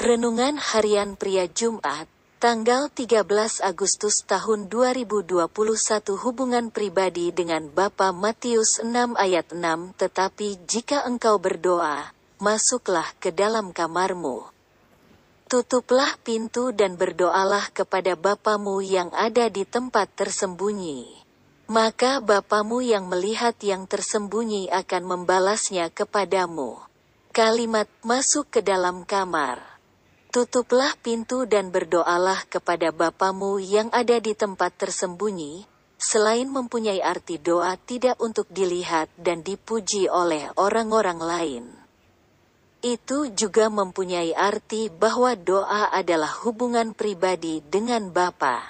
Renungan Harian Pria Jumat, tanggal 13 Agustus tahun 2021 Hubungan pribadi dengan Bapa Matius 6 ayat 6 Tetapi jika engkau berdoa, masuklah ke dalam kamarmu. Tutuplah pintu dan berdoalah kepada Bapamu yang ada di tempat tersembunyi. Maka Bapamu yang melihat yang tersembunyi akan membalasnya kepadamu. Kalimat masuk ke dalam kamar. Tutuplah pintu dan berdoalah kepada Bapamu yang ada di tempat tersembunyi, selain mempunyai arti doa tidak untuk dilihat dan dipuji oleh orang-orang lain. Itu juga mempunyai arti bahwa doa adalah hubungan pribadi dengan Bapa.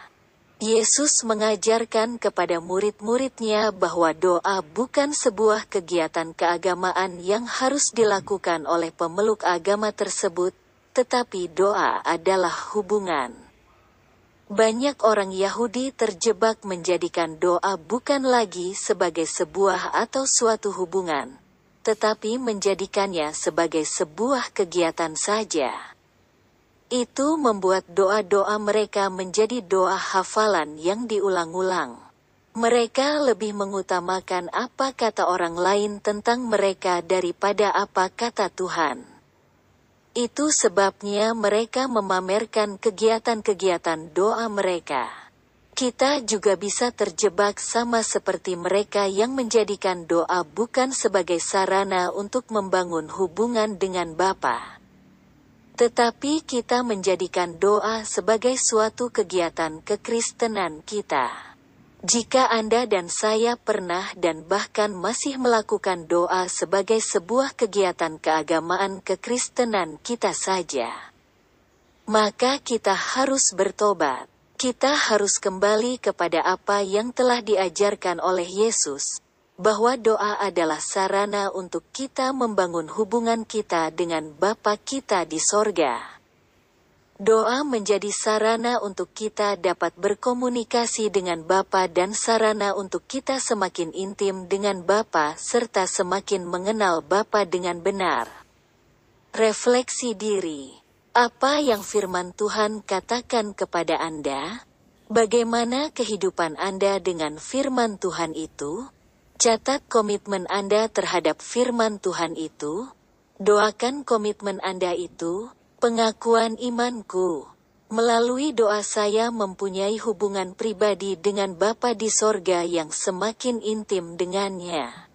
Yesus mengajarkan kepada murid-muridnya bahwa doa bukan sebuah kegiatan keagamaan yang harus dilakukan oleh pemeluk agama tersebut, tetapi doa adalah hubungan. Banyak orang Yahudi terjebak menjadikan doa bukan lagi sebagai sebuah atau suatu hubungan, tetapi menjadikannya sebagai sebuah kegiatan saja. Itu membuat doa-doa mereka menjadi doa hafalan yang diulang-ulang. Mereka lebih mengutamakan apa kata orang lain tentang mereka daripada apa kata Tuhan. Itu sebabnya mereka memamerkan kegiatan-kegiatan doa mereka. Kita juga bisa terjebak sama seperti mereka yang menjadikan doa bukan sebagai sarana untuk membangun hubungan dengan Bapa. Tetapi kita menjadikan doa sebagai suatu kegiatan kekristenan kita. Jika Anda dan saya pernah dan bahkan masih melakukan doa sebagai sebuah kegiatan keagamaan kekristenan kita saja, maka kita harus bertobat. Kita harus kembali kepada apa yang telah diajarkan oleh Yesus, bahwa doa adalah sarana untuk kita membangun hubungan kita dengan Bapa kita di sorga. Doa menjadi sarana untuk kita dapat berkomunikasi dengan Bapa dan sarana untuk kita semakin intim dengan Bapa serta semakin mengenal Bapa dengan benar. Refleksi diri. Apa yang firman Tuhan katakan kepada Anda? Bagaimana kehidupan Anda dengan firman Tuhan itu? Catat komitmen Anda terhadap firman Tuhan itu. Doakan komitmen Anda itu, pengakuan imanku. Melalui doa saya mempunyai hubungan pribadi dengan Bapa di sorga yang semakin intim dengannya.